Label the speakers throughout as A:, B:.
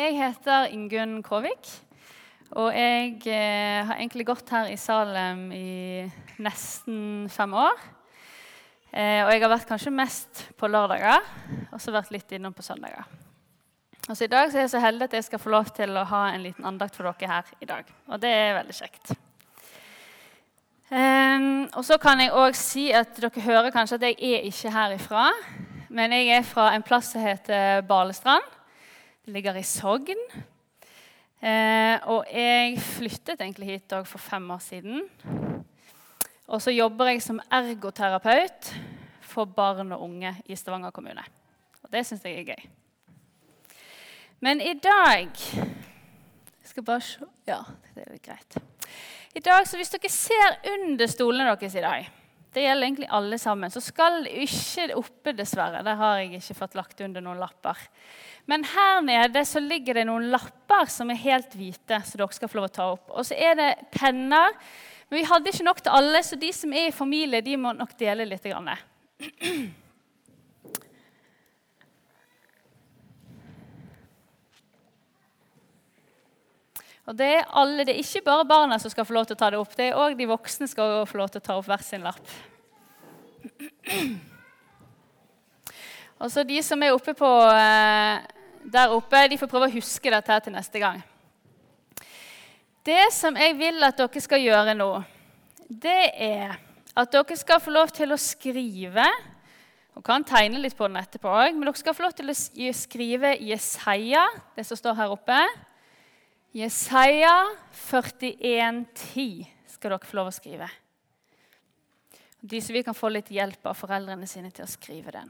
A: jeg heter Ingunn Kråvik. Og jeg eh, har egentlig gått her i Salem i nesten fem år. Eh, og jeg har vært kanskje mest på lørdager, og så vært litt innom på søndager. Og så I dag så er jeg så heldig at jeg skal få lov til å ha en liten andakt for dere her i dag. Og det er veldig kjekt. Um, og så kan jeg òg si at dere hører kanskje at jeg er ikke herifra. Men jeg er fra en plass som heter Balestrand. Det ligger i Sogn. Eh, og jeg flyttet egentlig hit for fem år siden. Og så jobber jeg som ergoterapeut for barn og unge i Stavanger kommune. Og det syns jeg er gøy. Men i dag jeg skal bare se Ja, det er greit. I dag, så Hvis dere ser under stolene deres i dag det gjelder egentlig alle sammen. Så skal ikke oppe, dessverre. Der har jeg ikke fått lagt under noen lapper. Men her nede så ligger det noen lapper som er helt hvite, så dere skal få lov å ta opp. Og så er det penner. Men vi hadde ikke nok til alle, så de som er i familie, de må nok dele litt. Grann. Og Det er alle, det er ikke bare barna som skal få lov til å ta det opp. Det er òg de voksne skal få lov til å ta opp hver sin lapp. Og så De som er oppe på, eh, der oppe, de får prøve å huske dette her til neste gang. Det som jeg vil at dere skal gjøre nå, det er at dere skal få lov til å skrive og kan tegne litt på den etterpå òg. Men dere skal få lov til å skrive Jesaja, det som står her oppe. Jesaja 41,10 skal dere få lov å skrive. De som vi kan få litt hjelp av foreldrene sine til å skrive den.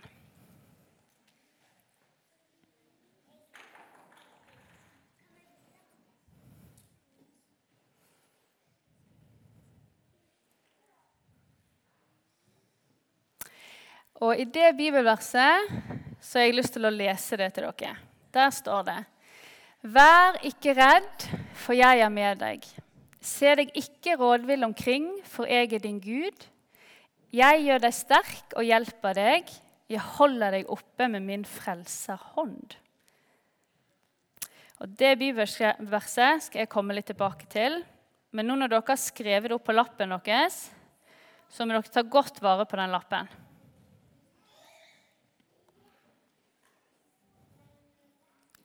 A: Og I det bibelverset så har jeg lyst til å lese det til dere. Der står det Vær ikke redd, for jeg er med deg. Se deg ikke rådvill omkring, for jeg er din Gud. Jeg gjør deg sterk og hjelper deg. Jeg holder deg oppe med min frelserhånd. Og Det bibelverset skal jeg komme litt tilbake til. Men nå når dere har skrevet det opp på lappen deres, så må dere ta godt vare på den lappen.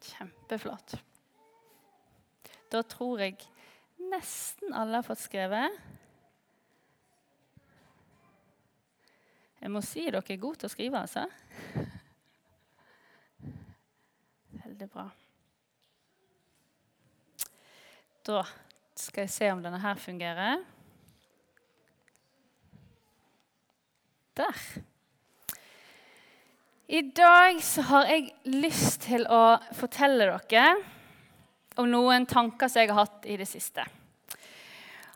A: Kjempeflott. Da tror jeg nesten alle har fått skrevet. Jeg må si dere er gode til å skrive, altså. Veldig bra. Da skal jeg se om denne her fungerer. Der. I dag så har jeg lyst til å fortelle dere om noen tanker som jeg har hatt i det siste.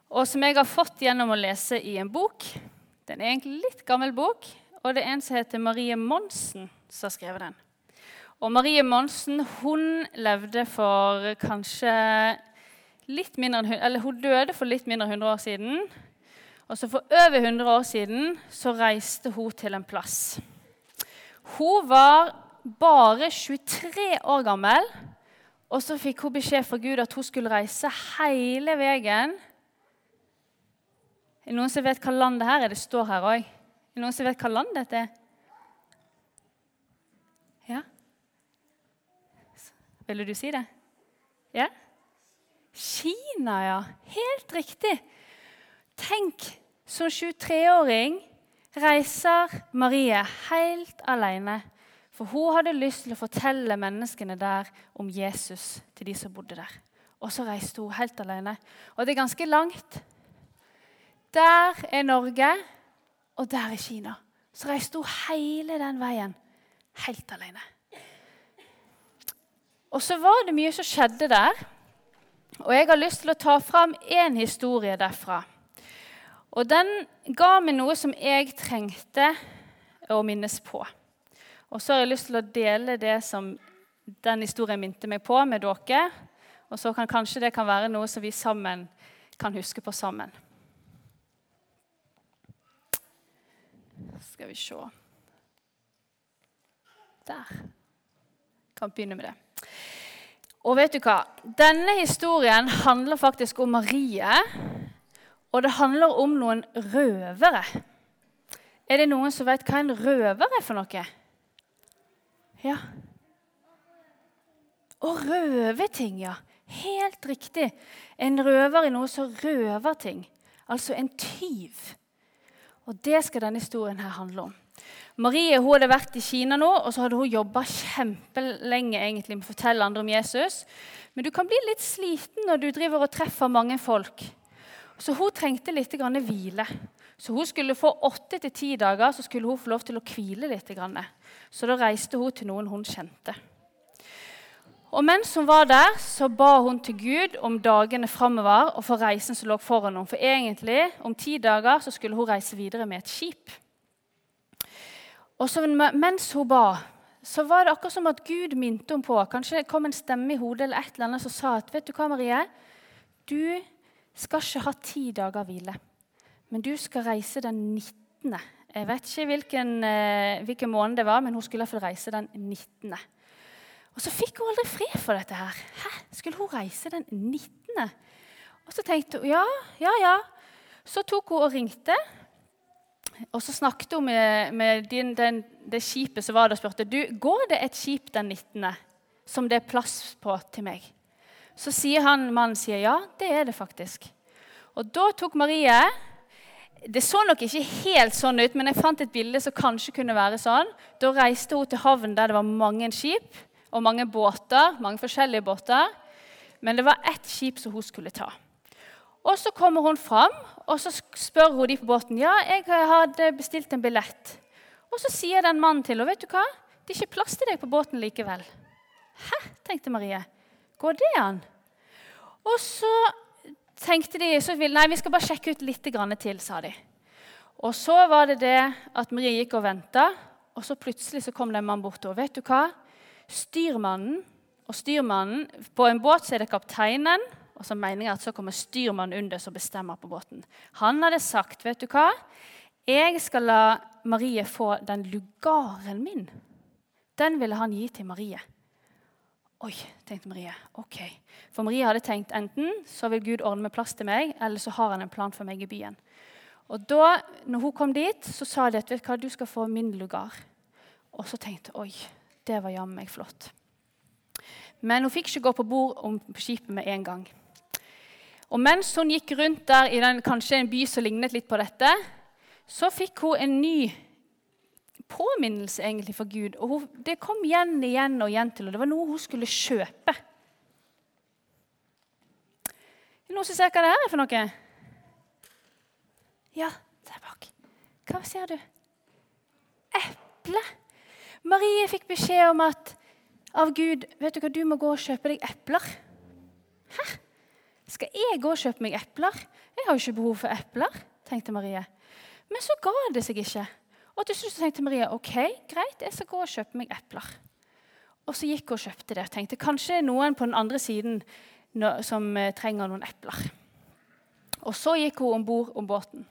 A: Og som jeg har fått gjennom å lese i en bok. Den er egentlig litt gammel bok, og det er en som heter Marie Monsen, som har skrevet den. Og Marie Monsen hun levde for kanskje litt mindre enn, eller Hun døde for litt mindre enn 100 år siden. Og så for over 100 år siden så reiste hun til en plass hun var bare 23 år gammel, og så fikk hun beskjed fra Gud at hun skulle reise hele veien. Er det noen som vet hva land det her er? Det står her òg. Er det noen som vet hva land dette er? Ja? Ville du si det? Ja? Kina, ja. Helt riktig. Tenk, som 23-åring reiser Marie helt alene. For hun hadde lyst til å fortelle menneskene der om Jesus til de som bodde der. Og så reiste hun helt alene. Og det er ganske langt. Der er Norge, og der er Kina. Så reiste hun hele den veien helt alene. Og så var det mye som skjedde der. Og jeg har lyst til å ta fram én historie derfra. Og den ga meg noe som jeg trengte å minnes på. Og så har jeg lyst til å dele det som den historien minte meg på, med dere. Og så kan kanskje det kan være noe som vi sammen kan huske på sammen. Skal vi se Der. Kan begynne med det. Og vet du hva? Denne historien handler faktisk om Marie. Og det handler om noen røvere. Er det noen som vet hva en røver er for noe? Ja. Å røve ting, ja. Helt riktig. En røver er noe som røver ting. Altså en tyv. Og Det skal denne historien her handle om. Marie hun hadde vært i Kina nå, og så hadde hun jobba kjempelenge egentlig med å fortelle andre om Jesus. Men du kan bli litt sliten når du driver og treffer mange folk. Så hun trengte litt hvile. Så hun skulle få åtte til ti dager så skulle hun få lov til å hvile litt. Så da reiste hun til noen hun kjente. Og mens hun var der, så ba hun til Gud om dagene framover og for reisen som lå foran henne. For egentlig, om ti dager så skulle hun reise videre med et skip. Og så Mens hun ba, så var det akkurat som at Gud minte henne på Kanskje det kom en stemme i hodet eller et eller annet som sa at vet du hva, Marie? Du skal ikke ha ti dager hvile, men du skal reise den 19. Jeg vet ikke hvilken, eh, hvilken måned det var, men hun skulle i hvert fall reise den 19. Og så fikk hun aldri fred for dette her. Hæ? Skulle hun reise den 19.? Og så tenkte hun ja, ja, ja. Så tok hun og ringte. Og så snakket hun med, med din, den, det skipet som var der og spurte du, går det et skip den 19. som det er plass på til meg. Så sier han, mannen sier ja, det er det faktisk. Og da tok Marie Det så nok ikke helt sånn ut, men jeg fant et bilde som kanskje kunne være sånn. Da reiste hun til havnen der det var mange skip og mange båter, mange forskjellige båter. Men det var ett skip som hun skulle ta. Og Så kommer hun fram og så spør hun de på båten ja, jeg hadde bestilt en billett. Og Så sier den mannen til henne vet du hva, det er ikke plass til deg på båten likevel. Hæ, tenkte Marie. Går det an? Og så tenkte de så ville, nei, vi skal bare sjekke ut litt til, sa de. Og så var det det at Marie gikk og venta, og så plutselig så kom det en mann bort. Og vet du hva? styrmannen og styrmannen På en båt så er det kapteinen, og så mener jeg at så kommer styrmannen under som bestemmer på båten. Han hadde sagt, 'Vet du hva? Jeg skal la Marie få den lugaren min.' Den ville han gi til Marie. Oi, tenkte Marie. ok. For Marie hadde tenkt enten så vil Gud ordne med plass til meg, eller så har han en plan for meg i byen. Og da når hun kom dit, så sa de at vet du hva, du skal få min lugar. Og så tenkte oi, det var jammen meg flott. Men hun fikk ikke gå på bord om skipet med en gang. Og mens hun gikk rundt der i den, kanskje en by som lignet litt på dette, så fikk hun en ny påminnelse egentlig for Gud. Og hun, Det kom igjen igjen og igjen til, og det var noe hun skulle kjøpe. Er det noen som ser hva det her er for noe? Ja, der bak. Hva ser du? Eple. Marie fikk beskjed om at av Gud vet du hva, du må gå og kjøpe deg epler. Hæ? Skal jeg gå og kjøpe meg epler? Jeg har jo ikke behov for epler, tenkte Marie. Men så ga det seg ikke. Og til slutt tenkte Maria ok, greit, jeg skal gå og kjøpe meg epler. Og så gikk hun og kjøpte det. Tenkte kanskje det er noen på den andre siden som eh, trenger noen epler. Og så gikk hun om bord om båten.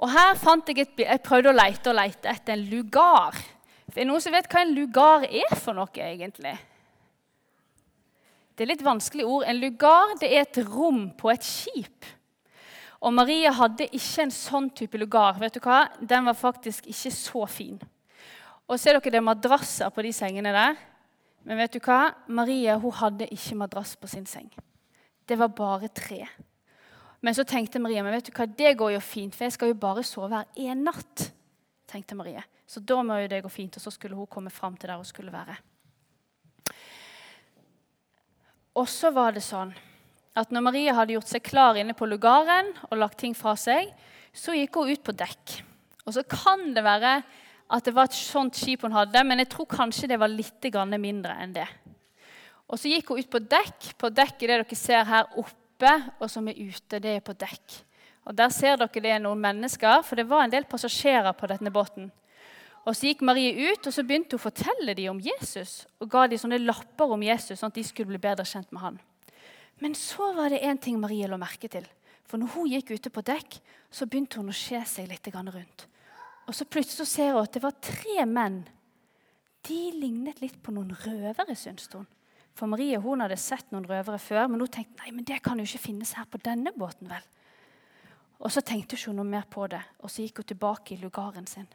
A: Og her fant Jeg et, jeg prøvde å lete og lete etter en lugar. Er det noen som vet hva en lugar er for noe, egentlig? Det er litt vanskelig ord. En lugar det er et rom på et skip. Og Maria hadde ikke en sånn type lugar. Vet du hva? Den var faktisk ikke så fin. Og ser dere det er madrasser på de sengene der? Men vet du hva? Maria hun hadde ikke madrass på sin seng. Det var bare tre. Men så tenkte Maria men vet du hva, det går jo fint, for jeg skal jo bare sove her én natt. tenkte Maria. Så da må jo det gå fint. Og så skulle hun komme fram til der hun skulle være. Og så var det sånn at når Marie hadde gjort seg klar inne på lugaren og lagt ting fra seg, så gikk hun ut på dekk. Og så kan det være at det var et sånt skip hun hadde, men jeg tror kanskje det var litt mindre enn det. Og så gikk hun ut på dekk. På dekk er det dere ser her oppe, og som er ute. Det er på dekk. Og Der ser dere det er noen mennesker, for det var en del passasjerer på denne båten. Og Så gikk Marie ut og så begynte hun å fortelle dem om Jesus. Og ga dem sånne lapper om Jesus, sånn at de skulle bli bedre kjent med han. Men så var det én ting Marie lå merke til. For når hun gikk ute på dekk, så begynte hun å se seg litt rundt. Og så plutselig ser hun at det var tre menn. De lignet litt på noen røvere, syntes hun. For Marie hun hadde sett noen røvere før, men hun tenkte nei, men det kan jo ikke finnes her på denne båten. vel? Og Så tenkte hun ikke noe mer på det, og så gikk hun tilbake i lugaren sin.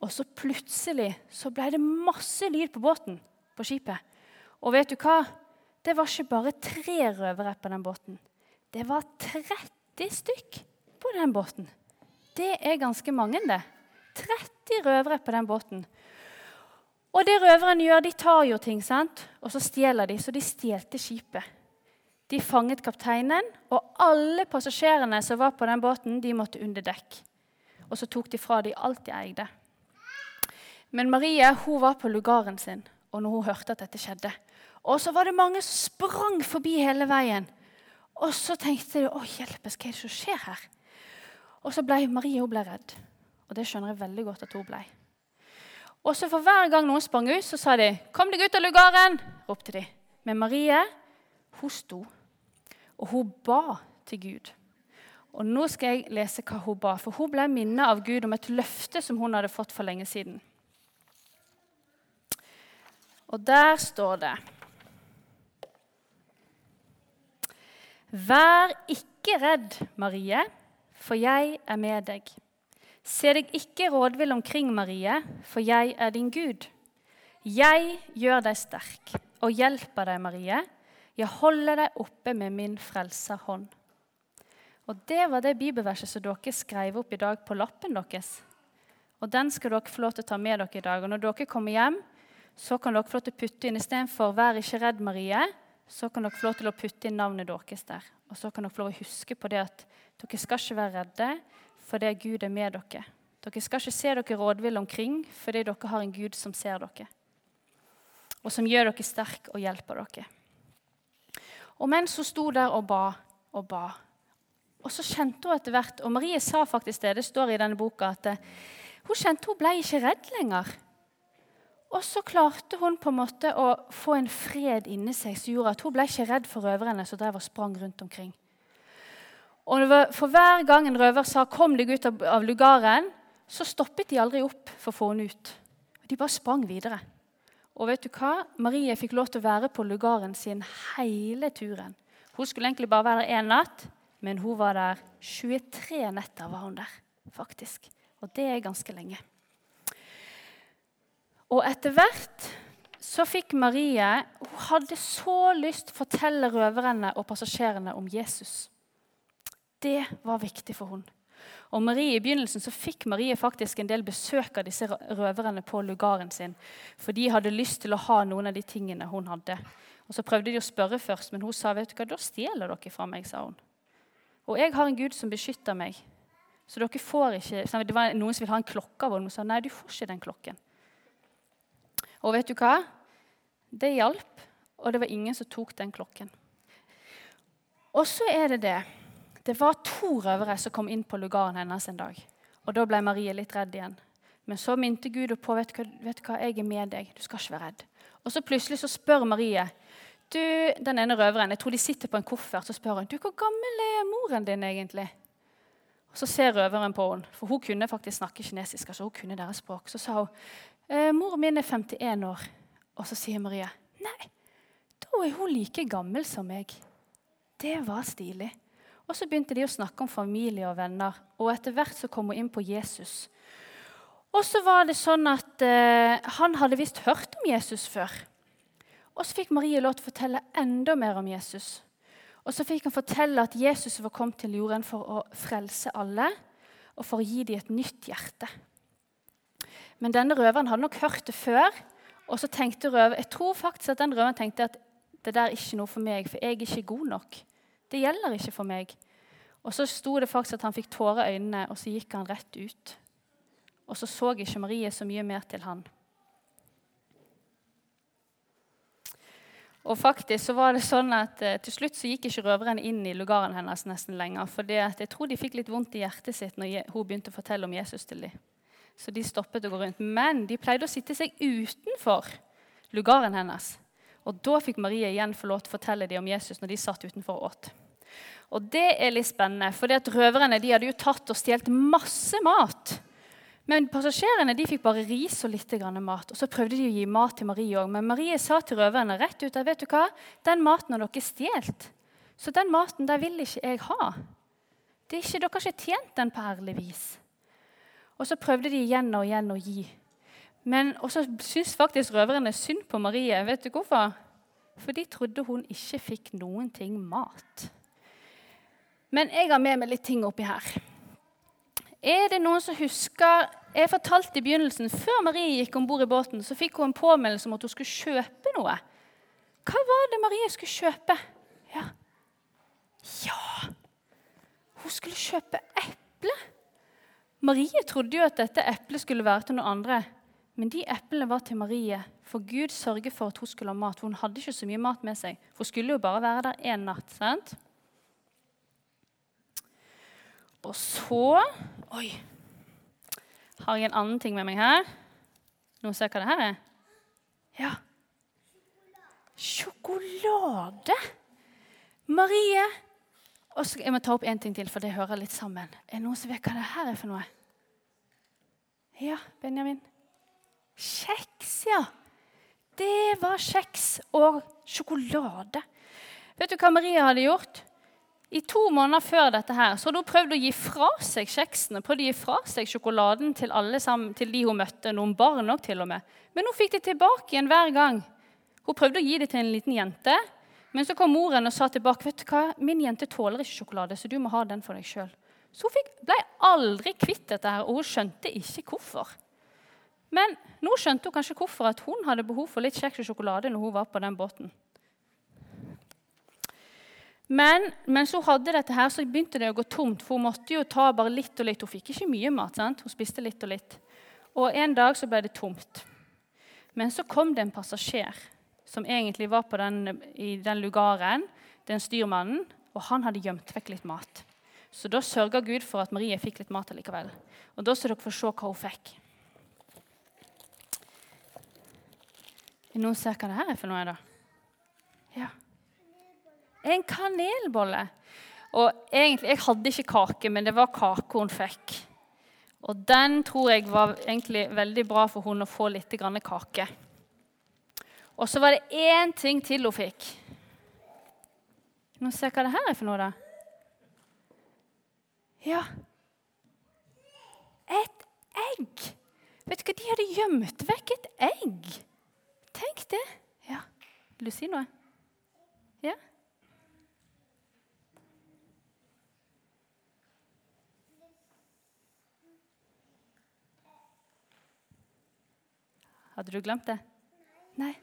A: Og så plutselig så ble det masse lyd på båten, på skipet. Og vet du hva? Det var ikke bare tre røvere på den båten. Det var 30 stykk på den båten. Det er ganske mange, det. 30 røvere på den båten. Og det røverne gjør, de tar jo ting, sant? og så stjeler de. Så de stjelte skipet. De fanget kapteinen, og alle passasjerene som var på den båten, de måtte under dekk. Og så tok de fra de alt de eide. Men Marie hun var på lugaren sin og når hun hørte at dette skjedde. Og så var det mange som sprang forbi hele veien. Og så tenkte de å hjelpes, hva er det som skjer her? Og så ble Marie hun ble redd. Og det skjønner jeg veldig godt at hun ble. Og så for hver gang noen sprang ut, så sa de 'Kom deg ut av lugaren!' ropte de. Men Marie hun sto, og hun ba til Gud. Og Nå skal jeg lese hva hun ba, for hun ble minnet av Gud om et løfte som hun hadde fått for lenge siden. Og der står det Vær ikke redd, Marie, for jeg er med deg. Se deg ikke rådvill omkring, Marie, for jeg er din Gud. Jeg gjør deg sterk og hjelper deg, Marie. Jeg holder deg oppe med min frelserhånd. Og Det var det bibelverset som dere skrev opp i dag på lappen deres. Og Den skal dere få lov til å ta med dere i dag. Og Når dere kommer hjem, så kan dere få lov til å putte inn istedenfor 'Vær ikke redd, Marie', så kan dere få lov til å putte inn navnet deres der. Og så kan dere få lov å huske på det at dere skal ikke være redde fordi Gud er med dere. Dere skal ikke se dere rådville omkring fordi dere har en Gud som ser dere, og som gjør dere sterke og hjelper dere. Og mens hun sto der og ba og ba, og så kjente hun etter hvert Og Marie sa faktisk det, det står i denne boka, at eh, hun kjente hun ble ikke redd lenger. Og så klarte hun på en måte å få en fred inni seg som gjorde at hun ble ikke redd for røverne som drev og sprang rundt omkring. Og For hver gang en røver sa 'kom deg ut av lugaren', så stoppet de aldri opp for å få henne ut. De bare sprang videre. Og vet du hva? Marie fikk lov til å være på lugaren sin hele turen. Hun skulle egentlig bare være der én natt, men hun var der 23 netter. var hun der, faktisk. Og det er ganske lenge. Og etter hvert så fikk Marie Hun hadde så lyst til å fortelle røverne og passasjerene om Jesus. Det var viktig for henne. Og Marie, I begynnelsen så fikk Marie faktisk en del besøk av disse røverne på lugaren sin. For de hadde lyst til å ha noen av de tingene hun hadde. Og Så prøvde de å spørre først, men hun sa vet du hva, da stjeler dere fra meg. sa hun. Og jeg har en Gud som beskytter meg. Så dere får ikke, Det var noen som ville ha en klokke av henne. Hun sa nei, du får ikke den klokken. Og vet du hva? Det hjalp, og det var ingen som tok den klokken. Og så er det det. Det var to røvere som kom inn på lugaren hennes en dag. Og Da ble Marie litt redd igjen. Men så minte Gud på vet du, vet du hva, jeg er med deg. Du skal ikke være redd. Og så plutselig så spør Marie du, den ene røveren, jeg tror de sitter på en koffert, så spør hun du, hvor gammel er moren din egentlig. Og Så ser røveren på henne, for hun kunne faktisk snakke kinesisk. altså hun kunne deres språk. Så sa hun eh, moren min er 51 år. Og så sier Maria nei, da er hun like gammel som meg. Det var stilig. Og så begynte de å snakke om familie og venner, og etter hvert så kom hun inn på Jesus. Og så var det sånn at eh, han hadde visst hørt om Jesus før. Og så fikk Marie lov til å fortelle enda mer om Jesus. Og så fikk han fortelle at Jesus var kommet til jorden for å frelse alle og for å gi dem et nytt hjerte. Men denne røveren hadde nok hørt det før. Og så tenkte røver, Jeg tror faktisk at den røveren tenkte at det der er ikke noe for meg, for jeg er ikke god nok. Det gjelder ikke for meg. Og så sto det faktisk at han fikk tårer i øynene, og så gikk han rett ut. Og så så ikke Marie så mye mer til han. Og faktisk så var det sånn at eh, Til slutt så gikk ikke røveren inn i lugaren hennes nesten lenger. For jeg tror de fikk litt vondt i hjertet sitt når hun begynte å fortelle om Jesus til dem så de stoppet å gå rundt. Men de pleide å sitte seg utenfor lugaren hennes. Og Da fikk Marie igjen få lov til å fortelle dem om Jesus når de satt utenfor og åt. Og Det er litt spennende, for røverne de hadde jo tatt og stjålet masse mat. Men passasjerene de fikk bare ris og litt mat. Og Så prøvde de å gi mat til Marie òg. Men Marie sa til røverne rett ut der, vet du hva? den maten har dere stjålet. Så den maten der vil ikke jeg ha. Det er ikke, dere har ikke tjent den på ærlig vis. Og så prøvde de igjen og igjen å gi. Men også syntes faktisk røverne synd på Marie. Vet du hvorfor? For de trodde hun ikke fikk noen ting mat. Men jeg har med meg litt ting oppi her. Er det noen som husker Jeg fortalte i begynnelsen, Før Marie gikk om bord i båten, så fikk hun en påmeldelse om at hun skulle kjøpe noe. Hva var det Marie skulle kjøpe? Ja, ja. Hun skulle kjøpe eple. Marie trodde jo at dette eplet skulle være til noen andre. Men de eplene var til Marie, for Gud sørget for at hun skulle ha mat. For hun hadde ikke så mye mat med seg, for hun skulle jo bare være der én natt. sant? Og så Oi. Har jeg en annen ting med meg her? Noen ser hva det her er? Ja. Sjokolade. Marie og så, Jeg må ta opp én ting til, for det hører litt sammen. Er det noen som vet hva det her er for noe? Ja, Benjamin? Kjeks, ja. Det var kjeks og sjokolade. Vet du hva Maria hadde gjort? I to måneder før dette her, så hadde hun prøvd å gi fra seg kjeksene, prøvd å gi fra seg sjokoladen til alle sammen, til de hun møtte, noen barn òg til og med. Men hun fikk det tilbake igjen hver gang. Hun prøvde å gi det til en liten jente, men så kom moren og sa tilbake vet du hva, min jente tåler ikke sjokolade, så du må ha den for deg sjøl. Så hun fikk, ble aldri kvitt dette, her, og hun skjønte ikke hvorfor. Men nå skjønte hun kanskje hvorfor at hun hadde behov for litt kjeks og sjokolade når hun var på den båten. Men mens hun hadde dette, her, så begynte det å gå tomt. For hun måtte jo ta bare litt og litt. Hun fikk ikke mye mat. sant? Hun spiste litt og litt. Og en dag så ble det tomt. Men så kom det en passasjer som egentlig var den, i den lugaren, den styrmannen, og han hadde gjemt vekk litt mat. Så da sørga Gud for at Marie fikk litt mat allikevel. Og da skal dere få se hva hun fikk. Er noen ser hva det her er for noe? da? Ja. En kanelbolle. Og egentlig, Jeg hadde ikke kake, men det var kake hun fikk. Og den tror jeg var egentlig veldig bra for hun å få litt kake. Og så var det én ting til hun fikk. Nå ser jeg hva det her er for noe, da. Ja Et egg. Vet du hva, de hadde gjemt vekk et egg. Tenk det. Ja. Vil du si noe? Ja? Hadde du glemt det? Nei.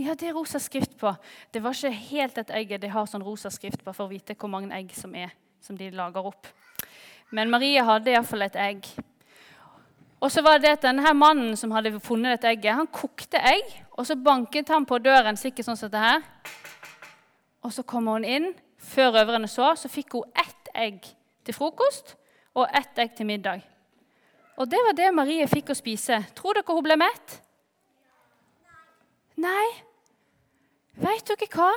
A: Ja, det er rosa skrift på. Det var ikke helt et egg de har sånn rosa skrift på for å vite hvor mange egg som er, som de lager opp. Men Marie hadde iallfall et egg. Og så var det at denne mannen som hadde funnet dette egget, han kokte egg. Og så banket han på døren sikkert sånn som dette her. Og så kom hun inn. Før røverne så, så fikk hun ett egg til frokost og ett egg til middag. Og det var det Marie fikk å spise. Tror dere hun ble mett? Nei. Vet dere hva?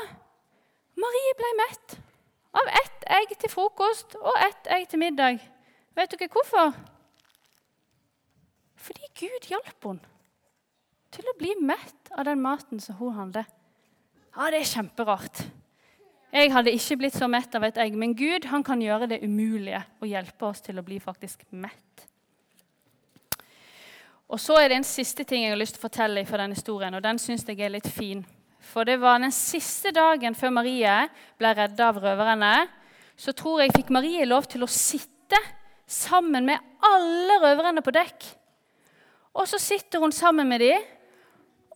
A: Marie ble mett av ett egg til frokost og ett egg til middag. Vet dere hvorfor? Fordi Gud hjalp henne til å bli mett av den maten som hun hadde. Ja, det er kjemperart. Jeg hadde ikke blitt så mett av et egg, men Gud han kan gjøre det umulige og hjelpe oss til å bli faktisk mett. Og Så er det en siste ting jeg har lyst til å fortelle fra denne historien, og den syns jeg er litt fin. For det var den siste dagen før Marie ble redda av røverne. Så tror jeg fikk Marie lov til å sitte sammen med alle røverne på dekk. Og så sitter hun sammen med dem,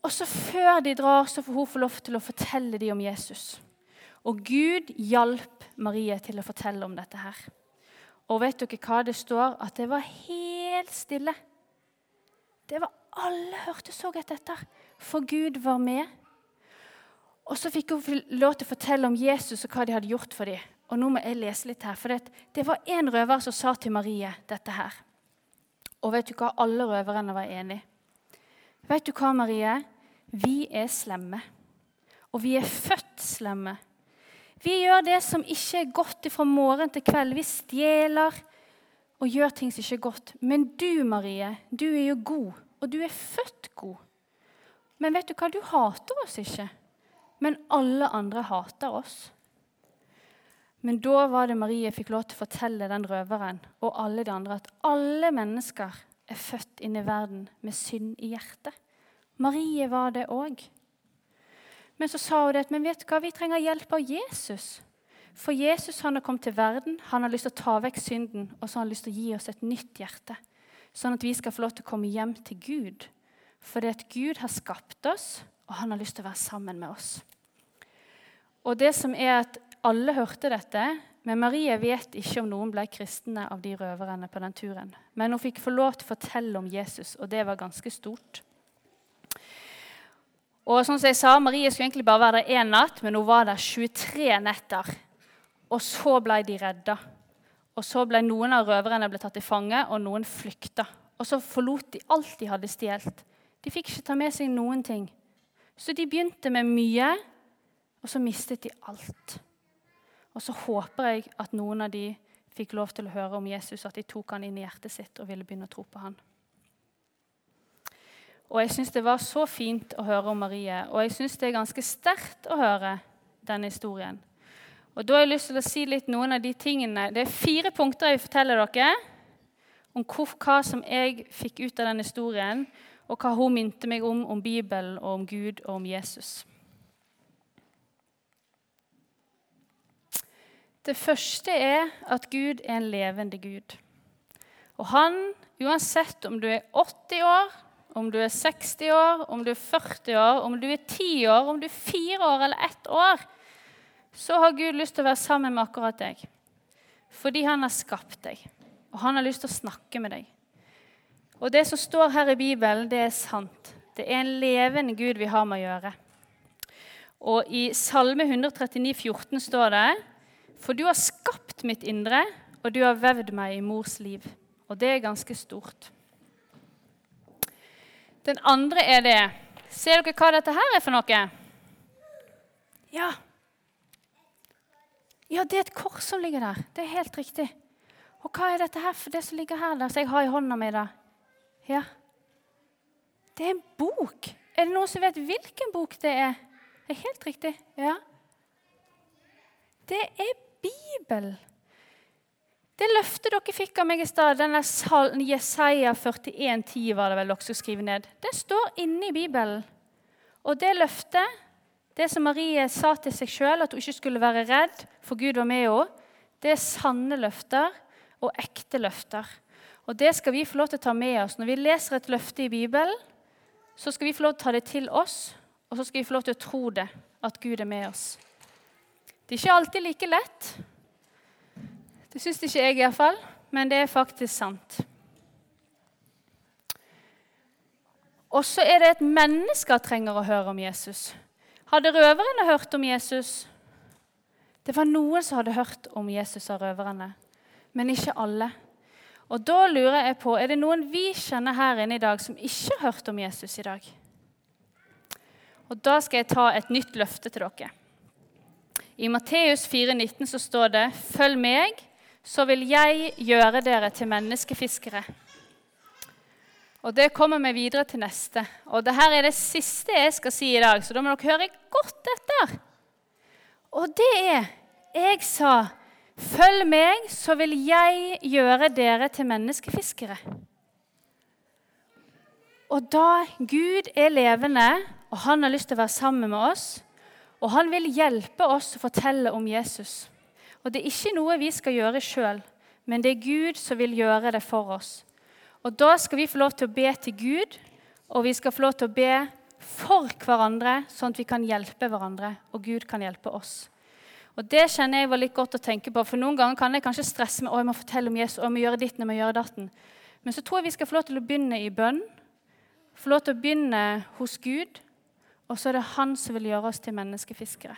A: og så før de drar, så får hun få lov til å fortelle dem om Jesus. Og Gud hjalp Marie til å fortelle om dette her. Og vet dere hva det står? At det var helt stille. Det var Alle hørte så godt etter, for Gud var med. Og så fikk hun lov til å fortelle om Jesus og hva de hadde gjort for dem. Og nå må jeg lese litt her, for det, det var en røver som sa til Marie dette her. Og vet du hva? Alle røverne var enige. Vet du hva, Marie? Vi er slemme. Og vi er født slemme. Vi gjør det som ikke er godt fra morgen til kveld. Vi stjeler og gjør ting som ikke er godt. Men du, Marie, du er jo god, og du er født god. Men vet du hva? Du hater oss ikke. Men alle andre hater oss. Men da var det Marie fikk lov til å fortelle den røveren og alle de andre at alle mennesker er født inn i verden med synd i hjertet. Marie var det òg. Men så sa hun det, at men vet hva? vi trenger hjelp av Jesus. For Jesus han har kommet til verden, han har lyst til å ta vekk synden, og så har han lyst til å gi oss et nytt hjerte. Sånn at vi skal få lov til å komme hjem til Gud. Fordi at Gud har skapt oss, og han har lyst til å være sammen med oss. Og det som er at Alle hørte dette, men Marie vet ikke om noen ble kristne av de røverne på den turen. Men hun fikk få lov til å fortelle om Jesus, og det var ganske stort. Og som jeg sa, Marie skulle egentlig bare være der én natt, men hun var der 23 netter. Og så ble de redda. Og så ble Noen av røverne ble tatt til fange, og noen flykta. Og så forlot de alt de hadde stjålet. De fikk ikke ta med seg noen ting. Så de begynte med mye, og så mistet de alt. Og så håper jeg at noen av de fikk lov til å høre om Jesus, at de tok han inn i hjertet sitt og ville begynne å tro på han. Og jeg syns det var så fint å høre om Marie, og jeg syns det er ganske sterkt å høre denne historien. Og da har jeg lyst til å si litt noen av de tingene. Det er fire punkter jeg forteller dere om hva som jeg fikk ut av den historien, og hva hun minte meg om om Bibelen og om Gud og om Jesus. Det første er at Gud er en levende Gud. Og han, uansett om du er 80 år, om du er 60 år, om du er 40 år, om du er 10 år, om du er 4 år eller 1 år, så har Gud lyst til å være sammen med akkurat deg. Fordi han har skapt deg, og han har lyst til å snakke med deg. Og det som står her i Bibelen, det er sant. Det er en levende Gud vi har med å gjøre. Og i Salme 139, 14 står det For du har skapt mitt indre, og du har vevd meg i mors liv. Og det er ganske stort. Den andre er det Ser dere hva dette her er for noe? Ja, ja, det er et kors som ligger der. Det er helt riktig. Og hva er dette her for det som ligger her, der, som jeg har i hånda mi? da? Ja. Det er en bok. Er det noen som vet hvilken bok det er? Det er helt riktig. Ja. Det er Bibelen. Det løftet dere fikk av meg i stad, denne Jesaja 41, 10 var det vel dere skulle skrive ned, det står inne i Bibelen. Og det løftet det som Marie sa til seg sjøl, at hun ikke skulle være redd, for Gud var med henne, det er sanne løfter og ekte løfter. Og Det skal vi få lov til å ta med oss. Når vi leser et løfte i Bibelen, så skal vi få lov til å ta det til oss, og så skal vi få lov til å tro det, at Gud er med oss. Det er ikke alltid like lett. Det syns ikke jeg iallfall, men det er faktisk sant. Og så er det et menneske trenger å høre om Jesus. Hadde røverne hørt om Jesus? Det var noen som hadde hørt om Jesus av røverne, men ikke alle. Og Da lurer jeg på, er det noen vi kjenner her inne i dag som ikke har hørt om Jesus i dag? Og Da skal jeg ta et nytt løfte til dere. I Matteus 4,19 så står det:" Følg meg, så vil jeg gjøre dere til menneskefiskere. Og Det kommer vi videre til neste. Og Dette er det siste jeg skal si i dag, så da må dere høre godt etter. Og det er Jeg sa, 'Følg meg, så vil jeg gjøre dere til menneskefiskere'. Og da Gud er levende, og han har lyst til å være sammen med oss, og han vil hjelpe oss å fortelle om Jesus Og Det er ikke noe vi skal gjøre sjøl, men det er Gud som vil gjøre det for oss. Og Da skal vi få lov til å be til Gud, og vi skal få lov til å be for hverandre, sånn at vi kan hjelpe hverandre, og Gud kan hjelpe oss. Og Det kjenner jeg var litt godt å tenke på, for Noen ganger kan jeg kanskje stresse med å jeg må fortelle om Jesus, og jeg må gjøre ditt, jeg må gjøre datten. Men så tror jeg vi skal få lov til å begynne i bønn, få lov til å begynne hos Gud, og så er det Han som vil gjøre oss til menneskefiskere.